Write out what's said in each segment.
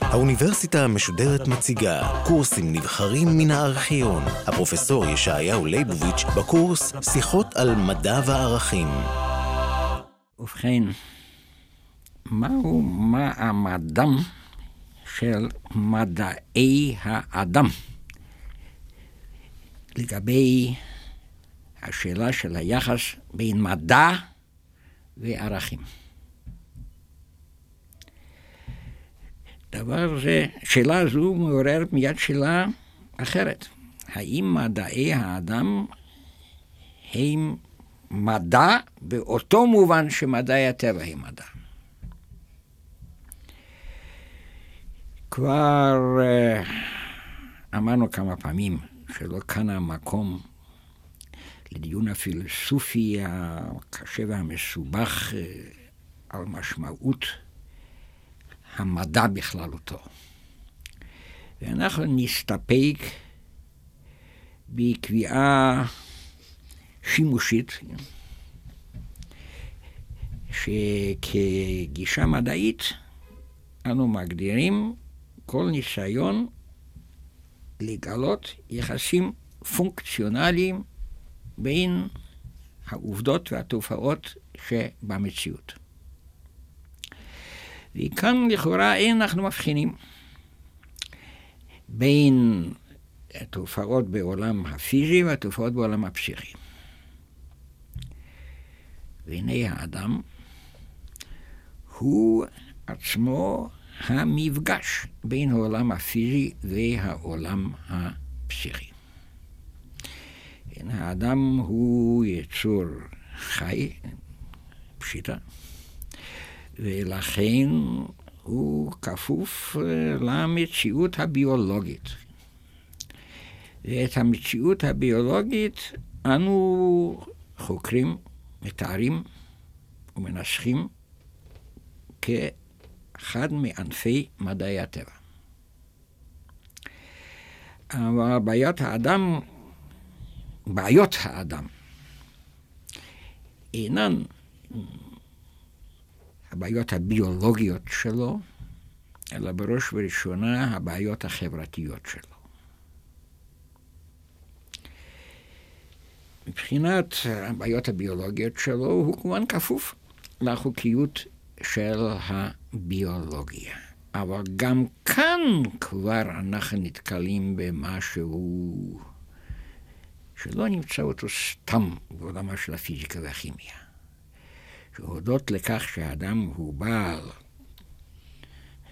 האוניברסיטה המשודרת מציגה קורסים נבחרים מן הארכיון. הפרופסור ישעיהו ליבוביץ' בקורס שיחות על מדע וערכים. ובכן, מהו מעמדם של מדעי האדם לגבי השאלה של היחס בין מדע וערכים? דבר זה, שאלה זו מעוררת מיד שאלה אחרת. האם מדעי האדם הם מדע באותו מובן שמדעי הטבע הם מדע? כבר uh, אמרנו כמה פעמים שלא כאן המקום לדיון הפילוסופי הקשה והמסובך uh, על משמעות המדע בכללותו. ואנחנו נסתפק בקביעה שימושית, שכגישה מדעית אנו מגדירים כל ניסיון לגלות יחסים פונקציונליים בין העובדות והתופעות שבמציאות. וכאן לכאורה אין אנחנו מבחינים בין התופעות בעולם הפיזי והתופעות בעולם הפסיכי. והנה האדם הוא עצמו המפגש בין העולם הפיזי והעולם הפסיכי. האדם הוא יצור חי, פשיטה, ולכן הוא כפוף אה, למציאות הביולוגית. ואת המציאות הביולוגית אנו חוקרים, מתארים ומנסחים כאחד מענפי מדעי הטבע. אבל בעיות האדם, בעיות האדם, אינן הבעיות הביולוגיות שלו, אלא בראש ובראשונה הבעיות החברתיות שלו. מבחינת הבעיות הביולוגיות שלו, הוא כמובן כפוף לחוקיות של הביולוגיה. אבל גם כאן כבר אנחנו נתקלים במשהו שלא נמצא אותו סתם בעולמה של הפיזיקה והכימיה. שהודות לכך שהאדם הוא בעל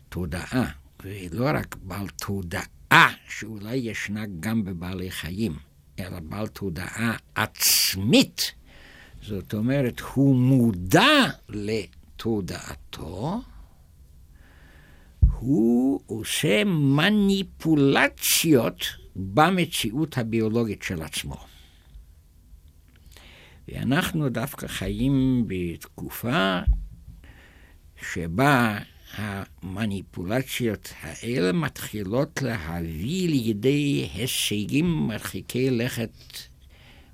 תודעה, ולא רק בעל תודעה שאולי ישנה גם בבעלי חיים, אלא בעל תודעה עצמית, זאת אומרת, הוא מודע לתודעתו, הוא עושה מניפולציות במציאות הביולוגית של עצמו. ואנחנו דווקא חיים בתקופה שבה המניפולציות האלה מתחילות להביא לידי הישגים מרחיקי לכת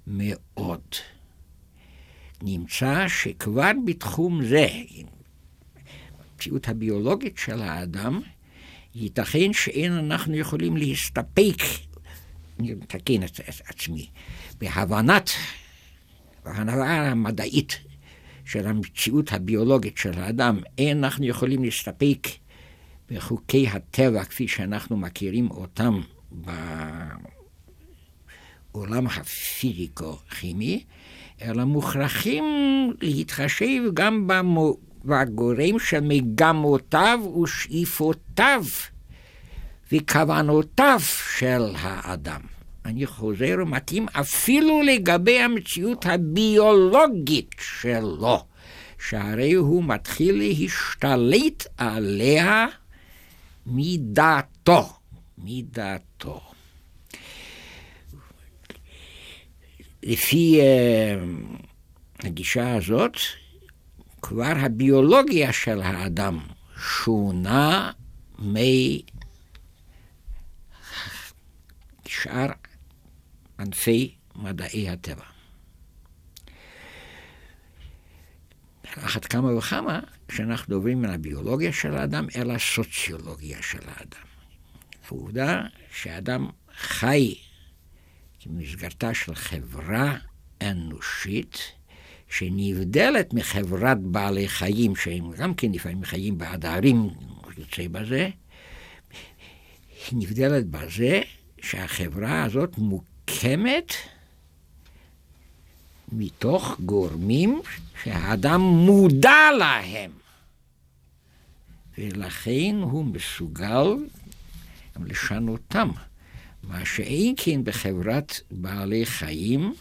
מאוד. נמצא שכבר בתחום זה, במציאות הביולוגית של האדם, ייתכן שאין אנחנו יכולים להסתפק, אני מתקן את עצמי, בהבנת ההנאה המדעית של המציאות הביולוגית של האדם, אין אנחנו יכולים להסתפק בחוקי הטבע כפי שאנחנו מכירים אותם בעולם הפיזיקו-כימי, אלא מוכרחים להתחשב גם בגורם של מגמותיו ושאיפותיו וכוונותיו של האדם. אני חוזר ומתאים אפילו לגבי המציאות הביולוגית שלו, שהרי הוא מתחיל להשתלט עליה מדעתו, מדעתו. לפי uh, הגישה הזאת, כבר הביולוגיה של האדם שונה משאר ענפי מדעי הטבע. אחת כמה וכמה כשאנחנו עוברים מן הביולוגיה של האדם אל הסוציולוגיה של האדם. העובדה שאדם חי במסגרתה של חברה אנושית, שנבדלת מחברת בעלי חיים, שהם גם כן לפעמים חיים בעדרים, יוצא בזה, היא נבדלת בזה שהחברה הזאת מוקמת מתוך גורמים שהאדם מודע להם. ולכן הוא מסוגל לשנותם. מה שאין כן בחברת בעלי חיים,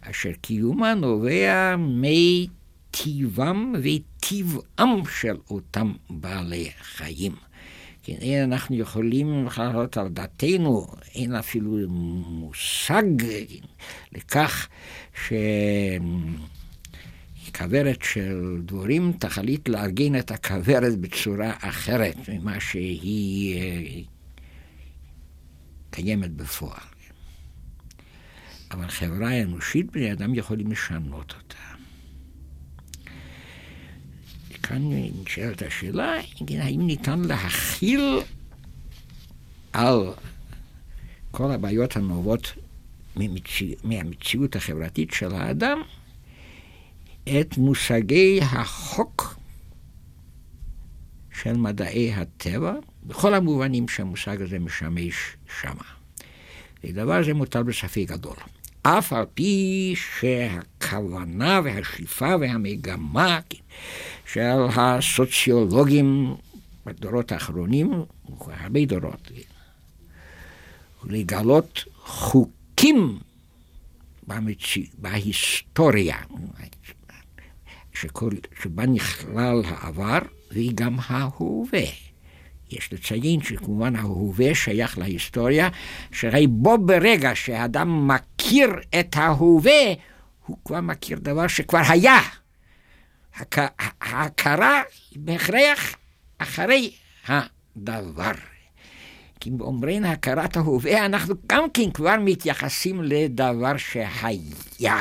אשר קיומה נובע מטיבם וטבעם של אותם בעלי חיים. כן, אין אנחנו יכולים לעלות על דעתנו, אין אפילו מושג לכך שכוורת של דבורים תחליט לארגן את הכוורת בצורה אחרת ממה שהיא אה, קיימת בפועל. אבל חברה אנושית, בני אדם יכולים לשנות אותה. כאן נשאלת השאלה, האם ניתן להכיל על כל הבעיות הנובעות מהמציאות החברתית של האדם את מושגי החוק של מדעי הטבע, בכל המובנים שהמושג הזה משמש שמה. ודבר הזה מוטל בספק גדול. אף על פי שהכוונה והשאיפה והמגמה של הסוציולוגים בדורות האחרונים, הרבה דורות, לגלות חוקים במצ... בהיסטוריה, שכל... שבה נכלל העבר והיא גם ההווה. יש לציין שכמובן ההווה שייך להיסטוריה, שהרי בו ברגע שאדם מכיר את ההווה, הוא כבר מכיר דבר שכבר היה. ההכרה היא בהכרח אחרי הדבר. כי אומרים הכרת ההווה, אנחנו גם כן כבר מתייחסים לדבר שהיה.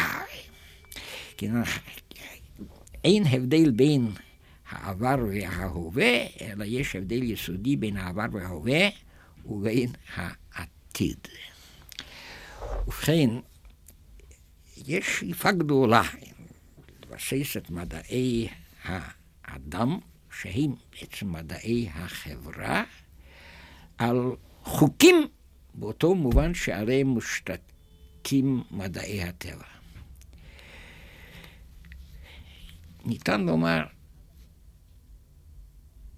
אין הבדל בין העבר וההווה, אלא יש הבדל יסודי בין העבר וההווה ובין העתיד. ובכן, יש שאיפה גדולה לבסס את מדעי האדם, שהם בעצם מדעי החברה, על חוקים באותו מובן שהרי מושתתים מדעי הטבע. ניתן לומר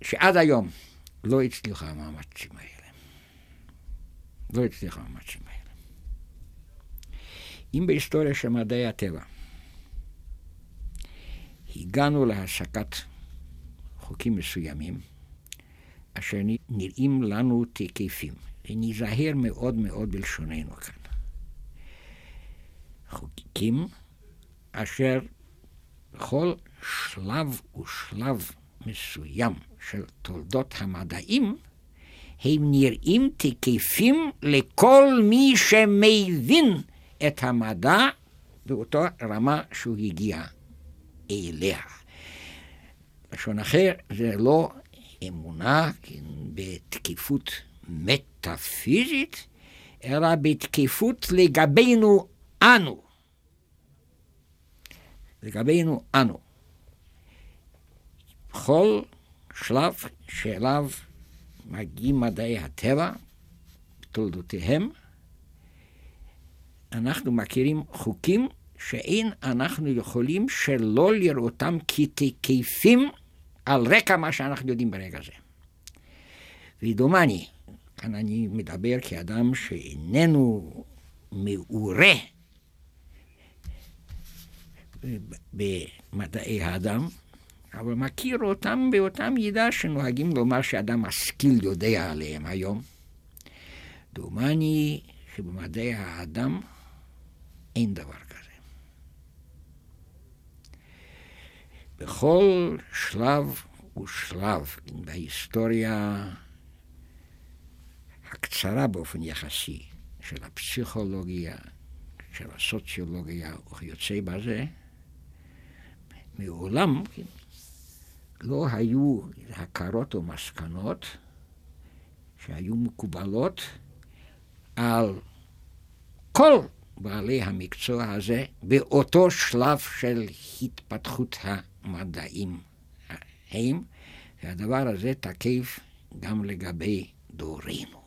שעד היום לא הצליחו המאמצים האלה. לא הצליחו המאמצים האלה. אם בהיסטוריה של מדעי הטבע הגענו להסקת חוקים מסוימים, אשר נראים לנו תקפים, וניזהר מאוד מאוד בלשוננו כאן. חוקים אשר בכל שלב ושלב מסוים של תולדות המדעים, הם נראים תקפים לכל מי שמבין את המדע באותו רמה שהוא הגיע אליה. לשון אחר, זה לא אמונה כן, בתקיפות מטאפיזית, אלא בתקיפות לגבינו אנו. לגבינו אנו. בכל שלב שאליו מגיעים מדעי הטבע, בתולדותיהם, אנחנו מכירים חוקים שאין אנחנו יכולים שלא לראותם כתקפים על רקע מה שאנחנו יודעים ברגע זה. ודומני, כאן אני מדבר כאדם שאיננו מעורה במדעי האדם, אבל מכיר אותם באותה מידה שנוהגים לומר שאדם משכיל יודע עליהם היום. דומני שבמדעי האדם אין דבר כזה. בכל שלב ושלב בהיסטוריה הקצרה באופן יחסי של הפסיכולוגיה, של הסוציולוגיה וכיוצא בזה, מעולם כן, לא היו הכרות או מסקנות שהיו מקובלות על כל בעלי המקצוע הזה באותו שלב של התפתחות המדעים הם, והדבר הזה תקף גם לגבי דורנו.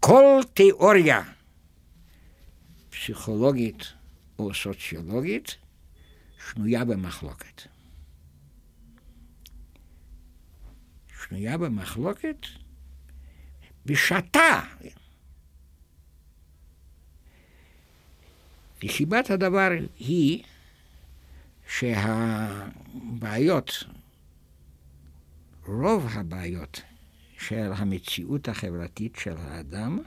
כל תיאוריה פסיכולוגית או סוציולוגית שנויה במחלוקת. שנויה במחלוקת בשעתה. וסיבת הדבר היא שהבעיות, רוב הבעיות של המציאות החברתית של האדם,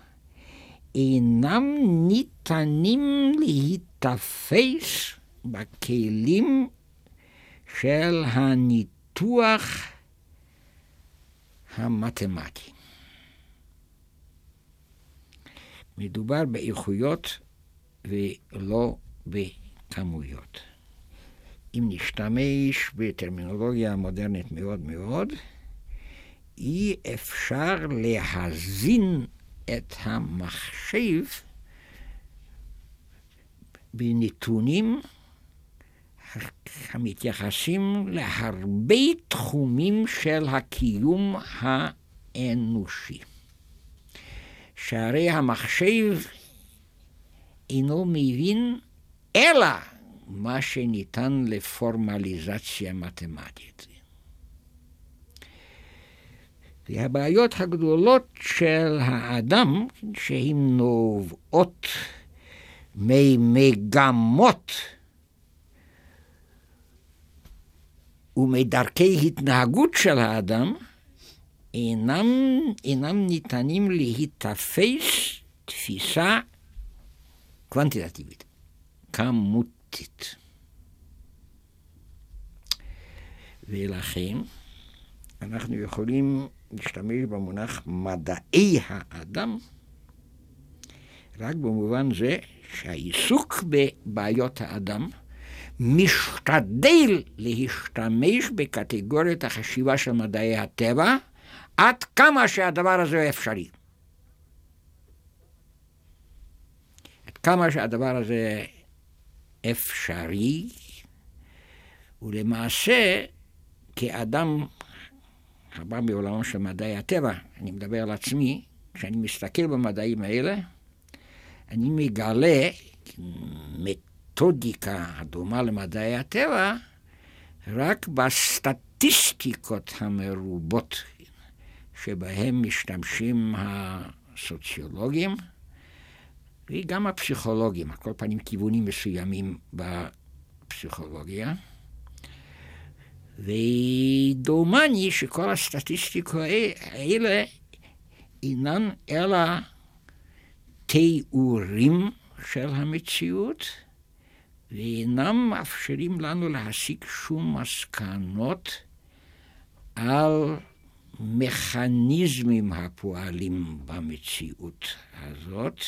אינם ניתנים להיתפס בכלים של הניתוח המתמטי. מדובר באיכויות ולא בכמויות. אם נשתמש בטרמינולוגיה מודרנית מאוד מאוד, אי אפשר להזין את המחשב בנתונים המתייחסים להרבה תחומים של הקיום האנושי. שהרי המחשב אינו מבין אלא מה שניתן לפורמליזציה מתמטית. והבעיות הגדולות של האדם, שהן נובעות ממגמות ומדרכי התנהגות של האדם, אינם, אינם ניתנים להיתפס תפיסה קוונטיטטיבית, כמותית. ולכן אנחנו יכולים להשתמש במונח מדעי האדם רק במובן זה שהעיסוק בבעיות האדם משתדל להשתמש בקטגוריית החשיבה של מדעי הטבע עד כמה שהדבר הזה אפשרי. כמה שהדבר הזה אפשרי, ולמעשה, כאדם הבא מעולמם של מדעי הטבע, אני מדבר על עצמי, כשאני מסתכל במדעים האלה, אני מגלה מתודיקה הדומה למדעי הטבע רק בסטטיסטיקות המרובות שבהם משתמשים הסוציולוגים וגם הפסיכולוגים, על כל פנים כיוונים מסוימים בפסיכולוגיה. ודומני שכל הסטטיסטיקות האלה אינן אלא תיאורים של המציאות, ואינם מאפשרים לנו להסיק שום מסקנות על מכניזמים הפועלים במציאות הזאת,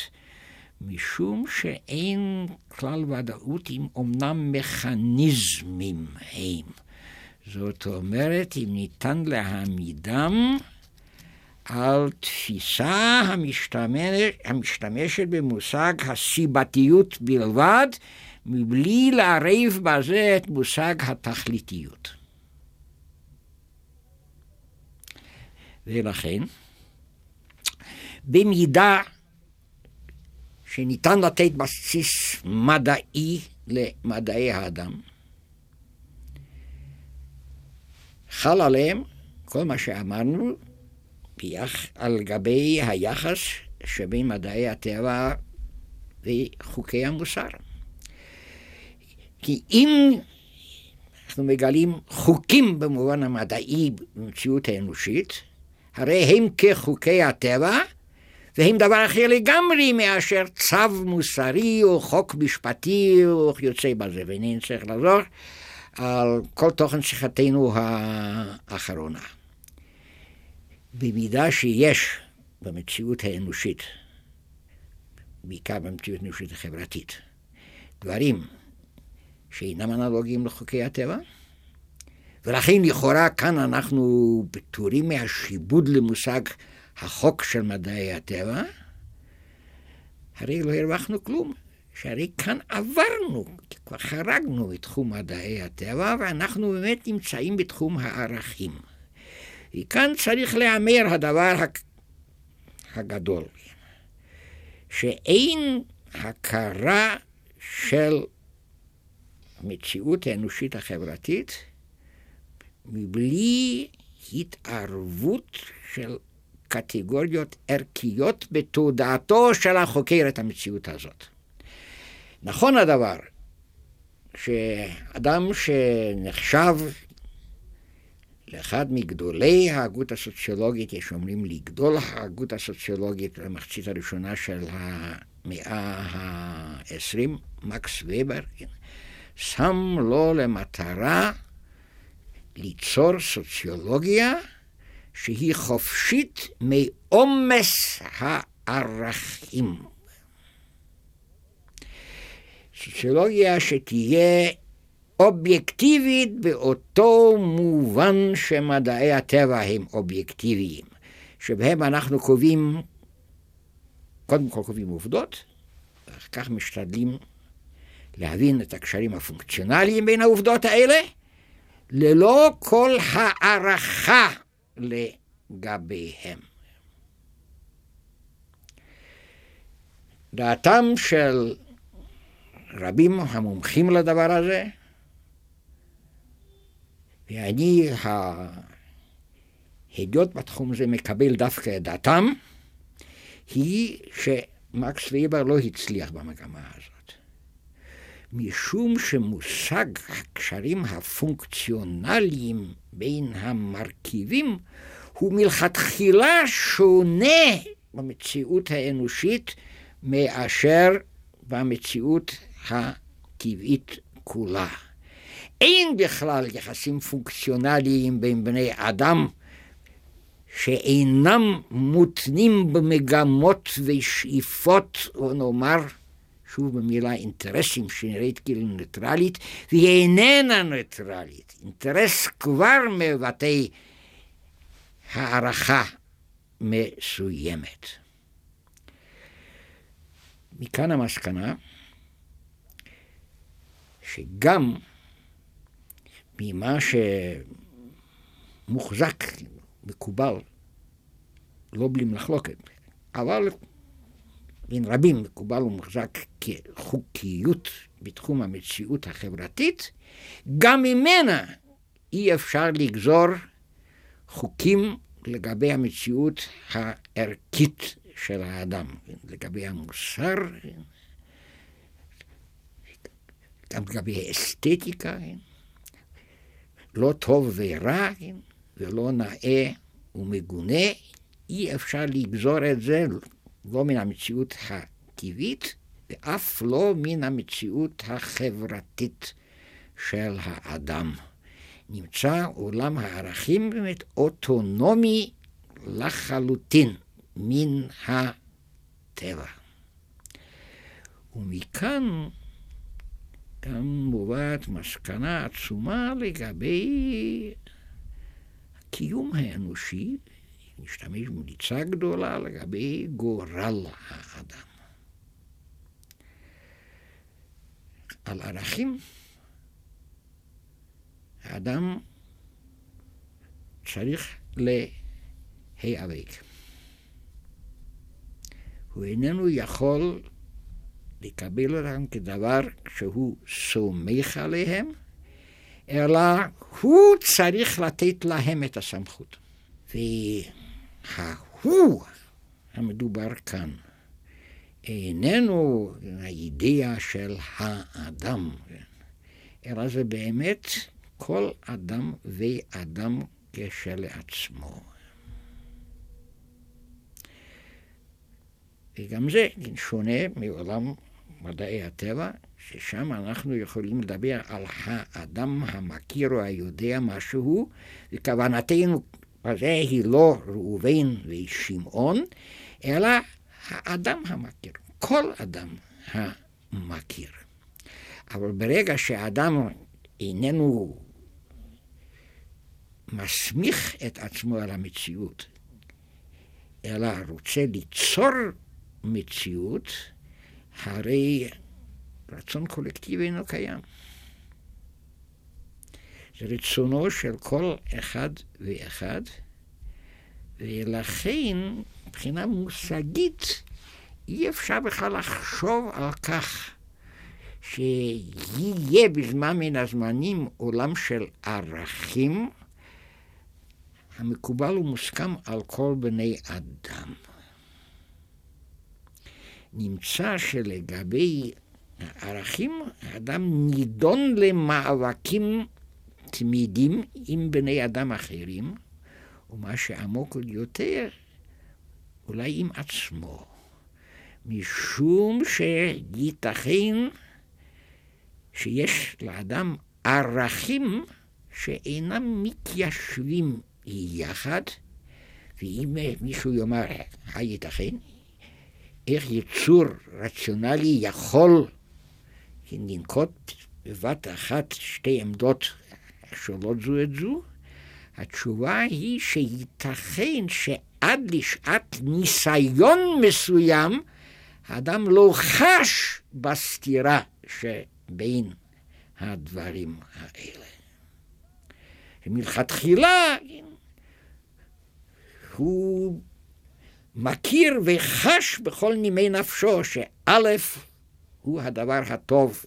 משום שאין כלל ודאות אם אמנם מכניזמים הם. זאת אומרת, אם ניתן להעמידם על תפיסה המשתמש, המשתמשת במושג הסיבתיות בלבד, מבלי לערב בזה את מושג התכליתיות. ולכן, במידה שניתן לתת בסיס מדעי למדעי האדם, חל עליהם כל מה שאמרנו על גבי היחס שבין מדעי הטבע וחוקי המוסר. כי אם אנחנו מגלים חוקים במובן המדעי במציאות האנושית, הרי הם כחוקי הטבע, והם דבר אחר לגמרי מאשר צו מוסרי או חוק משפטי או יוצא בזה, ואינני צריך לעזור על כל תוכן שיחתנו האחרונה. במידה שיש במציאות האנושית, בעיקר במציאות האנושית החברתית, דברים שאינם אנלוגיים לחוקי הטבע, ולכן לכאורה כאן אנחנו פטורים מהשיבוד למושג החוק של מדעי הטבע, הרי לא הרווחנו כלום. שהרי כאן עברנו, כבר חרגנו מתחום מדעי הטבע, ואנחנו באמת נמצאים בתחום הערכים. וכאן צריך להיאמר הדבר הגדול, שאין הכרה של המציאות האנושית החברתית מבלי התערבות של קטגוריות ערכיות בתודעתו של החוקר את המציאות הזאת. נכון הדבר שאדם שנחשב לאחד מגדולי ההגות הסוציולוגית, יש אומרים לגדול ההגות הסוציולוגית במחצית הראשונה של המאה ה-20, מקס ובר, שם לו למטרה ליצור סוציולוגיה שהיא חופשית מעומס הערכים. סוציולוגיה שתהיה אובייקטיבית באותו מובן שמדעי הטבע הם אובייקטיביים, שבהם אנחנו קובעים, קודם כל קובעים עובדות, ואחר כך משתדלים להבין את הקשרים הפונקציונליים בין העובדות האלה, ללא כל הערכה לגביהם. דעתם של רבים המומחים לדבר הזה, ואני, ההדיוט בתחום הזה מקבל דווקא את דעתם, היא שמקס וייבר לא הצליח במגמה הזאת. משום שמושג הקשרים הפונקציונליים בין המרכיבים הוא מלכתחילה שונה במציאות האנושית מאשר במציאות הטבעית כולה. אין בכלל יחסים פונקציונליים בין בני אדם שאינם מותנים במגמות ושאיפות, או נאמר, שוב במילה אינטרסים שנראית כאילו ניטרלית, והיא איננה ניטרלית. אינטרס כבר מבטא הערכה מסוימת. מכאן המסקנה שגם ממה שמוחזק, מקובל, לא בלי מחלוקת, אבל בין רבים מקובל ומוחזק כחוקיות בתחום המציאות החברתית, גם ממנה אי אפשר לגזור חוקים לגבי המציאות הערכית של האדם, לגבי המוסר, גם לגבי האסתטיקה, לא טוב ורע, ולא נאה ומגונה, אי אפשר לגזור את זה לא מן המציאות הטבעית, ואף לא מן המציאות החברתית של האדם. נמצא עולם הערכים באמת אוטונומי לחלוטין מן הטבע. ומכאן גם מובאת מסקנה עצומה לגבי הקיום האנושי, נשתמש בניצה גדולה לגבי גורל האדם. על ערכים האדם צריך להיאבק. הוא איננו יכול לקבל אותם כדבר שהוא סומך עליהם, אלא הוא צריך לתת להם את הסמכות. וההוא המדובר כאן איננו האידאה של האדם, אלא זה באמת כל אדם ואדם כשלעצמו. וגם זה שונה מעולם מדעי הטבע, ששם אנחנו יכולים לדבר על האדם המכיר או היודע משהו, וכוונתנו בזה היא לא ראובן ושמעון, אלא האדם המכיר, כל אדם המכיר. אבל ברגע שהאדם איננו מסמיך את עצמו על המציאות, אלא רוצה ליצור מציאות, הרי רצון קולקטיבי אינו קיים. זה רצונו של כל אחד ואחד, ולכן מבחינה מושגית אי אפשר בכלל לחשוב על כך שיהיה בזמן מן הזמנים עולם של ערכים המקובל ומוסכם על כל בני אדם. נמצא שלגבי הערכים, האדם נידון למאבקים תמידים עם בני אדם אחרים, ומה שעמוק יותר, אולי עם עצמו. משום שייתכן שיש לאדם ערכים שאינם מתיישבים יחד, ואם מישהו יאמר, הייתכן? איך יצור רציונלי יכול לנקוט בבת אחת שתי עמדות שונות זו את זו? התשובה היא שייתכן שעד לשעת ניסיון מסוים, האדם לא חש בסתירה שבין הדברים האלה. מלכתחילה הוא מכיר וחש בכל נימי נפשו שא' הוא הדבר הטוב.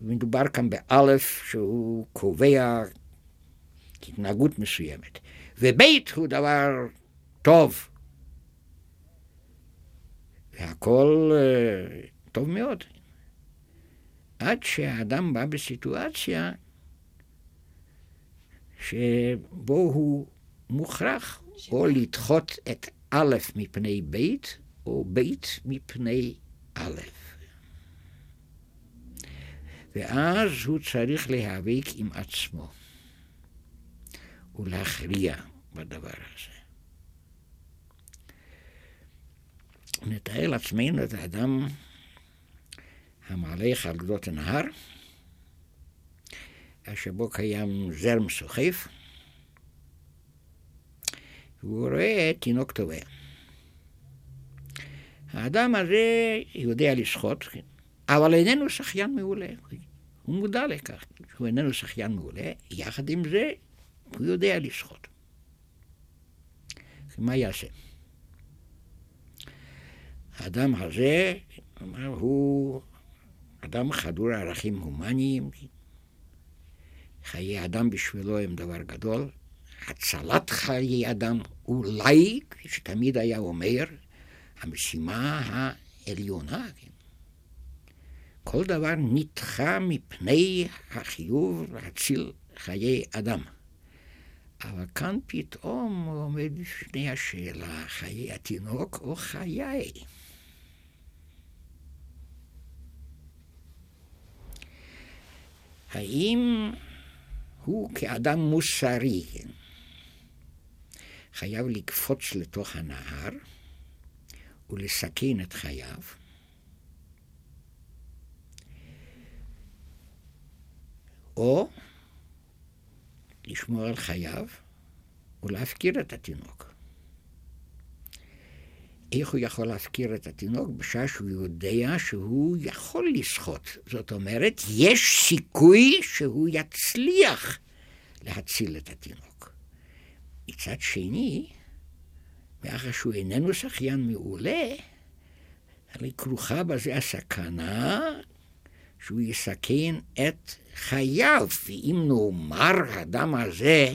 מדובר כאן באלף שהוא קובע התנהגות מסוימת, וב' הוא דבר טוב. והכל uh, טוב מאוד. עד שהאדם בא בסיטואציה שבו הוא מוכרח או לדחות את א' מפני ב', או ב' מפני א'. ואז הוא צריך להיאבק עם עצמו ולהכריע בדבר הזה. נתאר לעצמנו את האדם המעלה על גדות הנהר, שבו קיים זרם סוחף, והוא רואה תינוק טובע. האדם הזה יודע לשחות, אבל איננו שחיין מעולה. הוא מודע לכך שהוא איננו שחיין מעולה, יחד עם זה הוא יודע לשחות. מה יעשה? האדם הזה, אמר, הוא אדם חדור ערכים הומניים, חיי אדם בשבילו הם דבר גדול, הצלת חיי אדם אולי, כפי שתמיד היה אומר, המשימה העליונה. כן. כל דבר נדחה מפני החיוב להציל חיי אדם. אבל כאן פתאום עומד בפני השאלה, חיי התינוק או חיי? האם הוא כאדם מוסרי חייב לקפוץ לתוך הנהר ולסכן את חייו? או לשמור על חייו ולהפקיר את התינוק. איך הוא יכול להפקיר את התינוק בשעה שהוא יודע שהוא יכול לשחות? זאת אומרת, יש סיכוי שהוא יצליח להציל את התינוק. מצד שני, מאחר שהוא איננו שחיין מעולה, הרי כרוכה בזה הסכנה שהוא יסכן את חייו. ואם נאמר האדם הזה,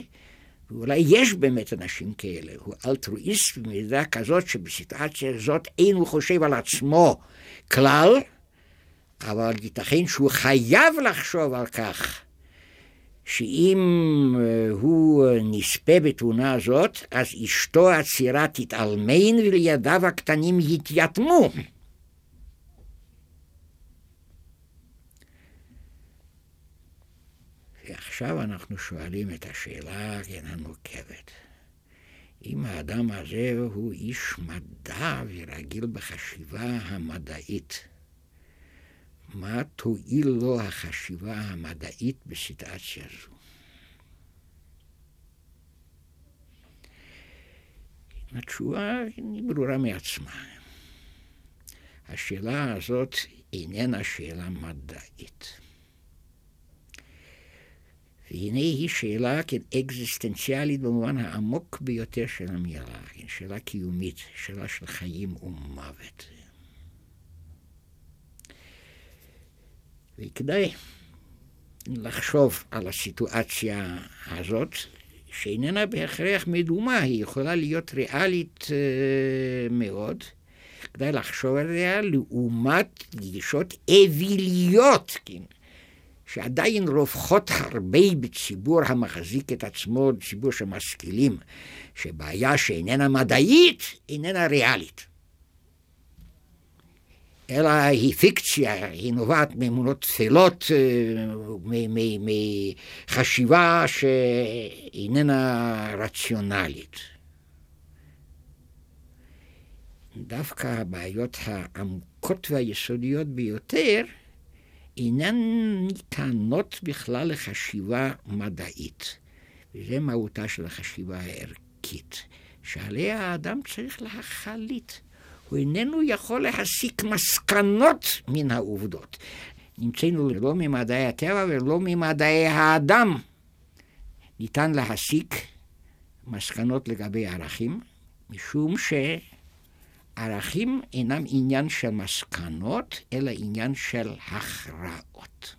ואולי יש באמת אנשים כאלה, הוא אלטרואיסט במידה כזאת שבסיטואציה הזאת אין הוא חושב על עצמו כלל, אבל ייתכן שהוא חייב לחשוב על כך שאם אה, הוא נספה בתאונה הזאת, אז אשתו הצעירה תתעלמן ולידיו הקטנים יתייתמו. ועכשיו אנחנו שואלים את השאלה המורכבת. אם האדם הזה הוא איש מדע ורגיל בחשיבה המדעית, מה תועיל לו החשיבה המדעית בסיטואציה זו? התשובה היא ברורה מעצמה. השאלה הזאת איננה שאלה מדעית. והנה היא שאלה אקזיסטנציאלית במובן העמוק ביותר של המילה, כן, שאלה קיומית, שאלה של חיים ומוות. וכדאי לחשוב על הסיטואציה הזאת, שאיננה בהכרח מדומה, היא יכולה להיות ריאלית uh, מאוד. כדאי לחשוב עליה לעומת גישות אוויליות, כן, שעדיין רווחות הרבה בציבור המחזיק את עצמו, ציבור שמשכילים, שבעיה שאיננה מדעית, איננה ריאלית. אלא היא פיקציה, היא נובעת מאמונות תפלות, מחשיבה שאיננה רציונלית. דווקא הבעיות העמוקות והיסודיות ביותר אינן ניתנות בכלל לחשיבה מדעית. וזה מהותה של החשיבה הערכית, שעליה האדם צריך להחליט. הוא איננו יכול להסיק מסקנות מן העובדות. נמצאנו לא ממדעי הטבע ולא ממדעי האדם. ניתן להסיק מסקנות לגבי ערכים, משום שערכים אינם עניין של מסקנות, אלא עניין של הכרעות.